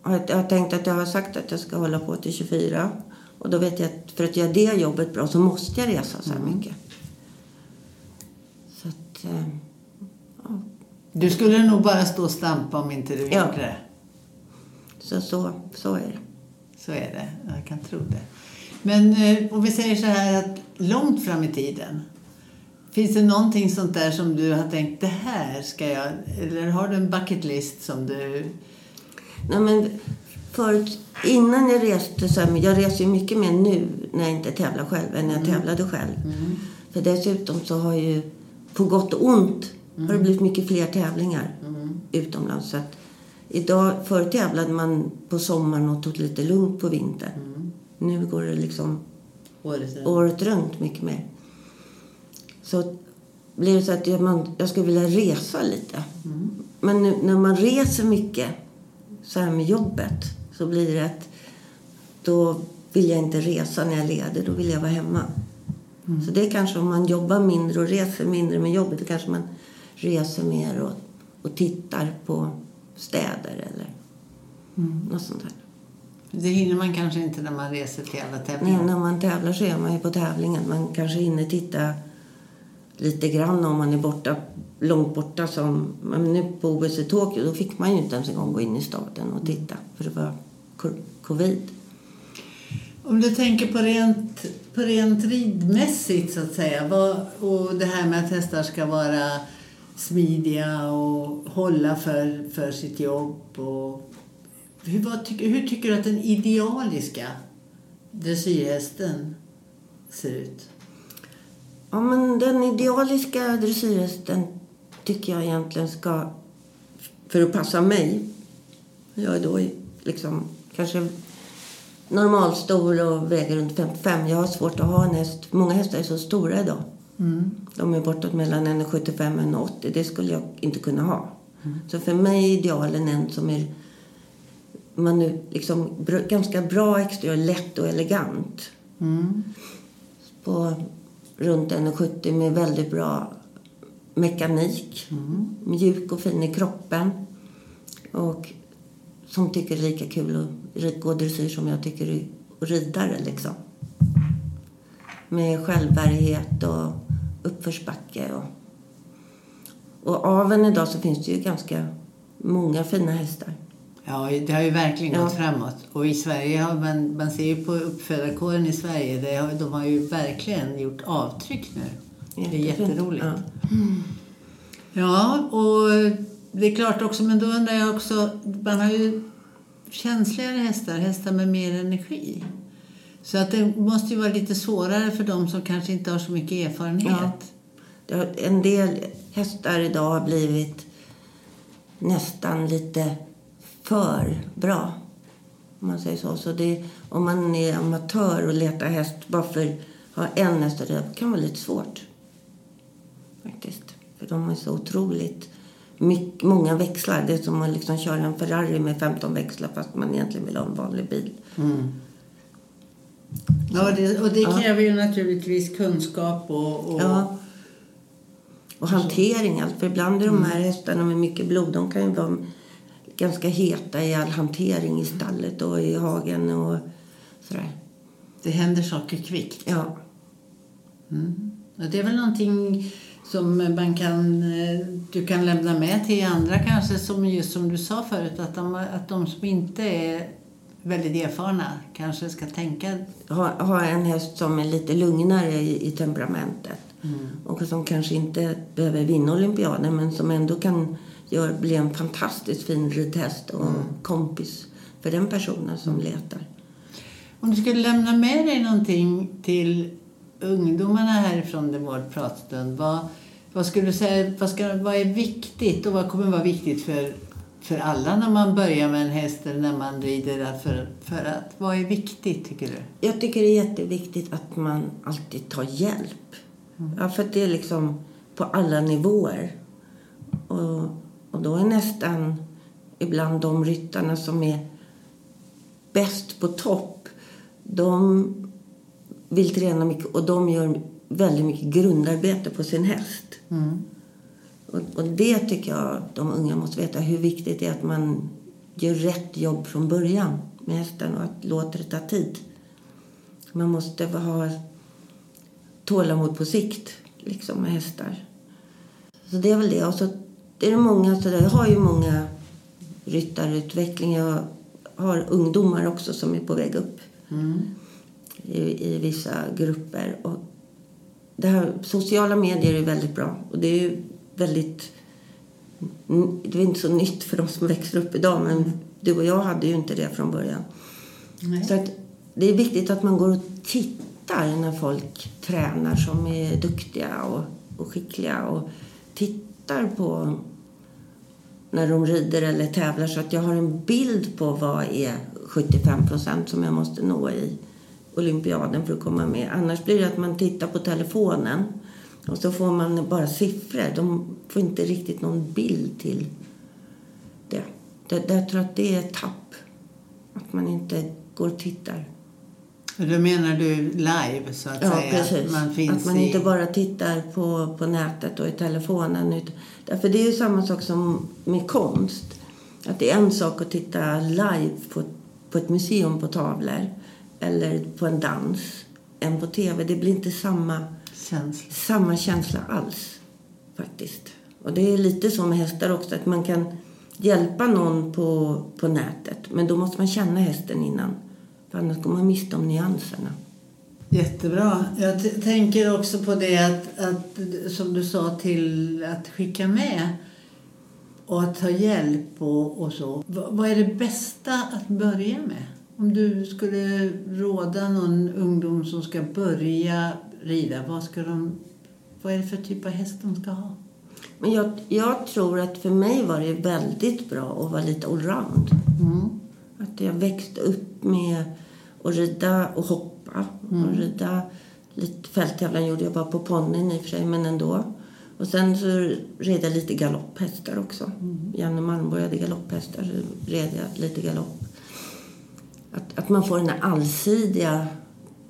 jag, har tänkt att jag har sagt att jag ska hålla på till 24. Och då vet jag att för att göra det jobbet bra så måste jag resa så här mycket. Så att, eh, ja. Du skulle nog bara stå och stampa om inte du Ja. gjorde det. Så, så, så är det. Så är det. Jag kan tro det. Men eh, om vi säger så här att långt fram i tiden. Finns det någonting sånt där som du har tänkt, det här ska jag... Eller har du en bucket list som du... Nej, men förut, innan jag reste så här, jag reser ju mycket mer nu när jag inte tävlar själv än när jag tävlade själv. För dessutom så har ju, på gott och ont, har det blivit mycket fler tävlingar utomlands. Så att idag, förut tävlade man på sommaren och tog lite lugnt på vintern. Nu går det liksom Året runt? året runt mycket mer. Så blir det så att jag, man, jag skulle vilja resa lite. Men nu, när man reser mycket så här med jobbet så blir det att då vill jag inte resa när jag leder, då vill jag vara hemma. Så det är kanske om man jobbar mindre och reser mindre med jobbet, då kanske man reser mer och, och tittar på städer eller något sånt där. Det hinner man kanske inte när man reser till alla Nej, tävlingar. när man tävlar så är man ju på tävlingen. Man kanske hinner titta lite grann om man är borta, långt borta. Som, nu på OS i Tokyo då fick man ju inte ens en gång gå in i staden och titta för det var co- covid. Om du tänker på rent, på rent ridmässigt så att säga vad, och det här med att hästar ska vara smidiga och hålla för, för sitt jobb. Och, hur, vad, tycker- hur tycker du att den idealiska dressyrhästen ser ut? Ja, men den idealiska dressyrhästen tycker jag egentligen ska, för att passa mig, jag är då liksom kanske normalstor och väger runt 55. Jag har svårt att ha en häst. Många hästar är så stora idag. De är bortåt mellan 1,75 och 1,80. Det skulle jag inte kunna ha. Så för mig är idealen en som är man nu liksom ganska bra exteriör, lätt och elegant Mm. på runt 1,70 med väldigt bra mekanik. Mjuk och fin i kroppen. Och som tycker det är lika kul att gå dressyr som jag tycker är att rida liksom. Med självbärighet och uppförsbacke. Och, och aveln idag så finns det ju ganska många fina hästar. Ja, det har ju verkligen Ja. gått framåt. Och i Sverige har man, man ser ju på uppfödarkåren i Sverige, det har, de har ju verkligen gjort avtryck nu. Det är jätteroligt. Ja. Ja, och det är klart också, men då undrar jag också, man har ju känsligare hästar, hästar med mer energi. Så att det måste ju vara lite svårare för dem som kanske inte har så mycket erfarenhet. Har, en del hästar idag har blivit nästan lite för bra. Om man säger så. så det, om man är amatör och letar häst bara för att ha en häst, det kan vara lite svårt. Faktiskt. För de är så otroligt mycket, många växlar. Det är som att liksom köra en Ferrari med 15 växlar fast man egentligen vill ha en vanlig bil. Mm. Ja, det, och det Ja. kräver ju naturligtvis kunskap och... och Ja. Och hantering, allt. För ibland är de här hästarna med mycket blod, de kan ju vara ganska heta i all hantering i stallet och i hagen och sådär. Det händer saker kvickt. Ja, Mm. Och det är väl någonting som man kan, eh, du kan lämna med till andra kanske, som just som du sa förut, att de, att de som inte är väldigt erfarna kanske ska tänka... ha, ha en häst som är lite lugnare i, i temperamentet. Mm. Och som kanske inte behöver vinna olympiaden men som ändå kan gör, bli en fantastiskt fin ridhäst och kompis för den personen som letar. Om du skulle lämna med dig någonting till ungdomarna härifrån det vår pratstund, vad, vad skulle du säga, vad, ska, vad är viktigt och vad kommer vara viktigt för, för alla när man börjar med en häst eller när man rider? För, för att, vad är viktigt tycker du? Jag tycker det är jätteviktigt att man alltid tar hjälp. Ja, för det är liksom på alla nivåer. Och, och då är nästan ibland de ryttarna som är bäst på topp, de vill träna mycket och de gör väldigt mycket grundarbete på sin häst. Mm. Och, och det tycker jag de unga måste veta, hur viktigt det är att man gör rätt jobb från början med hästen och att låta det ta tid. Man måste ha tålamod på sikt liksom, med hästar. Så det är väl det. Och så är det många, så där, jag har ju många ryttarutveckling. Jag har ungdomar också som är på väg upp Mm. I, i vissa grupper. Och det här, sociala medier är väldigt bra. Och det är väldigt... Det är inte så nytt för de som växer upp idag, men du och jag hade ju inte det från början. Nej. Så att det är viktigt att man går och tittar när folk tränar som är duktiga och, och skickliga och tittar på när de rider eller tävlar så att jag har en bild på vad är 75 procent som jag måste nå i olympiaden för att komma med. Annars blir det att man tittar på telefonen och så får man bara siffror. De får inte riktigt någon bild till det. jag tror att det är ett tapp. Att man inte går och tittar. Då menar du live så att Ja, säga? precis. Man finns att man i... inte bara tittar på, på nätet och i telefonen. Därför det är ju samma sak som med konst. Att det är en sak att titta live på, på ett museum på tavlor eller på en dans än på tv. Det blir inte samma Känsla. samma känsla alls faktiskt. Och det är lite så med hästar också att man kan hjälpa någon på, på nätet men då måste man känna hästen innan. För annars går man miste om nyanserna. Jättebra. Jag tänker också på det att, att, som du sa, till att skicka med och att ta hjälp och, och så. V- vad är det bästa att börja med? Om du skulle råda någon ungdom som ska börja rida, vad, ska de, vad är det för typ av häst de ska ha? Men jag, jag tror att för mig var det väldigt bra att vara lite allround. Mm. Att jag växte upp med att rida och hoppa. Och rida lite fälttävlan gjorde jag bara på ponnyn i och för sig, men ändå. Och sen så red jag lite galopphästar också. Janne Malmborg hade galopphästar, så red jag lite galopp. Att, att man får den här allsidiga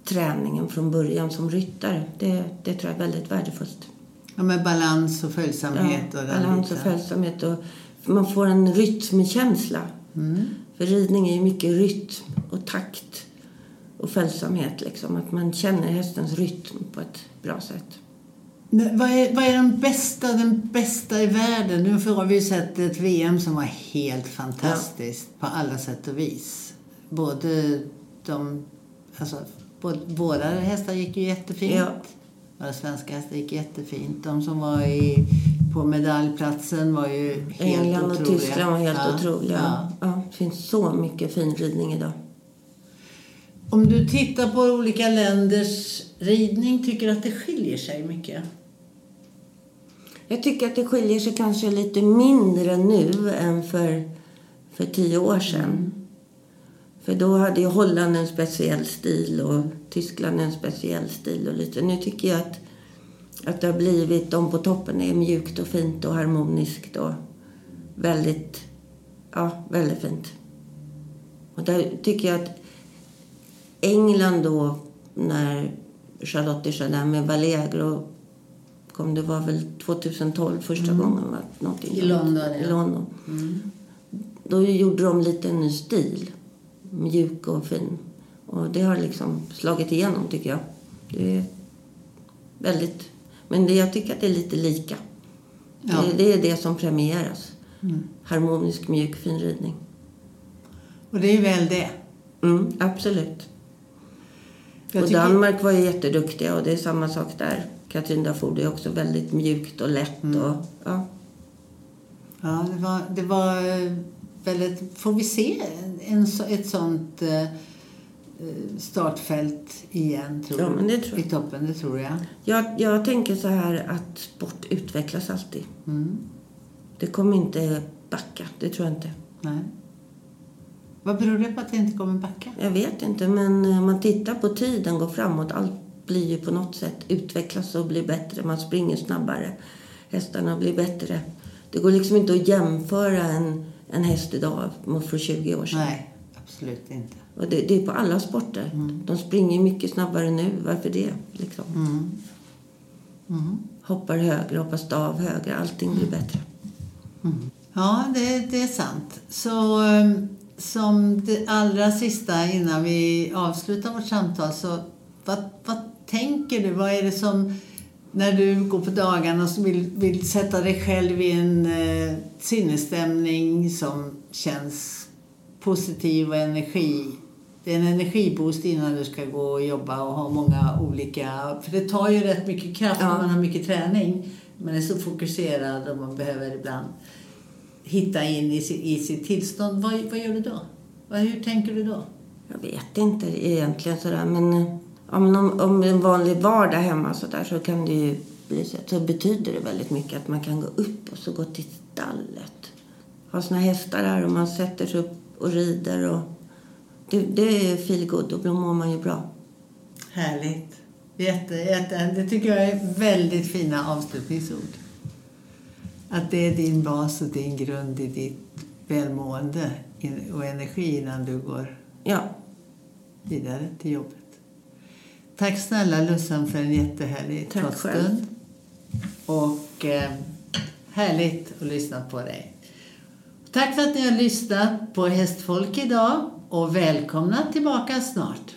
träningen från början som ryttare, det, det tror jag är väldigt värdefullt. Ja, med balans och följsamhet. och den balans och följsamhet. Och man får en rytmkänsla. Mm. För ridning är ju mycket rytm och takt och följsamhet. Liksom. Att man känner hästens rytm på ett bra sätt. Men vad, är, vad är den bästa, den bästa i världen? Nu har vi ju sett ett VM som var helt fantastiskt på alla sätt och vis. Både de... Alltså, både, våra hästar gick ju jättefint. Ja. Våra svenska hästar gick jättefint. De som var i, på medaljplatsen var ju helt England och otroliga. Tyskland var helt Ja, otroliga. ja. Ja. det finns så mycket fin ridning idag. Om du tittar på olika länders ridning, tycker du att det skiljer sig mycket? Jag tycker att det skiljer sig kanske lite mindre nu än för, för tio år sedan. För då hade ju Holland en speciell stil och Tyskland en speciell stil. Och lite. Nu tycker jag att, att det har blivit, de på toppen är mjukt och fint och harmoniskt och väldigt, ja, väldigt fint. Och där tycker jag att England då, när Charlotte Desjardins med Vallegro kom, det var väl 2012 första gången va? Någonting I London, ja. I London. Då gjorde de lite en ny stil. Mjuk och fin. Och det har liksom slagit igenom tycker jag. Det är väldigt... Men det, jag tycker att det är lite lika. Ja. Det, det är det som premieras. Harmonisk, mjuk, fin ridning. Och det är väl det. Mm, absolut. Jag och tycker- Danmark var ju jätteduktiga och det är samma sak där. Katrin det är också väldigt mjukt och lätt. Mm. Och, ja. Ja, det var, det var eh, väldigt... Får vi se en, ett sånt eh, eh, startfält igen, tror Ja, men det tror jag. I toppen, det tror jag. Jag, jag tänker så här att sport utvecklas alltid. Mm. Det kommer inte backa, det tror jag inte. Nej. Vad beror det på att det inte kommer backa? Jag vet inte, men om man tittar på tiden går framåt. Allt blir ju på något sätt utvecklas och blir bättre. Man springer snabbare. Hästarna blir bättre. Det går liksom inte att jämföra en, en häst idag mot för 20 år sedan. Nej, absolut inte. Och det, det är på alla sporter. De springer mycket snabbare nu. Varför det? Liksom. Mm. Mm. Hoppar högre, hoppar stav högre. Allting blir bättre. Ja, det, det är sant. Så eh, som det allra sista innan vi avslutar vårt samtal, så vad, vad tänker du? Vad är det som, när du går på dagarna och vill, vill sätta dig själv i en eh, sinnesstämning som känns positiv och energi? Det är en energiboost innan du ska gå och jobba och ha många olika... För det tar ju rätt mycket kraft Ja. när man har mycket träning. Man är så fokuserad och man behöver ibland hitta in i, i sitt tillstånd. Vad, vad gör du då? Hur tänker du då? Jag vet inte egentligen sådär. Men, ja, men om, om en vanlig vardag hemma så, där, så kan det ju bli så, så betyder det väldigt mycket att man kan gå upp och så gå till stallet. Ha sina hästar där och man sätter sig upp och rider. Och det, det är feel good och då mår man ju bra. Härligt. Jätte, jätte, det tycker jag är väldigt fina avslutningsord. Att det är din bas och din grund i ditt välmående och energi innan du går Ja, vidare till jobbet. Tack snälla Lussan för en jättehärlig Tack pratstund. Och eh, härligt att lyssna på dig. Tack för att ni har lyssnat på Hästfolk idag och välkomna tillbaka snart.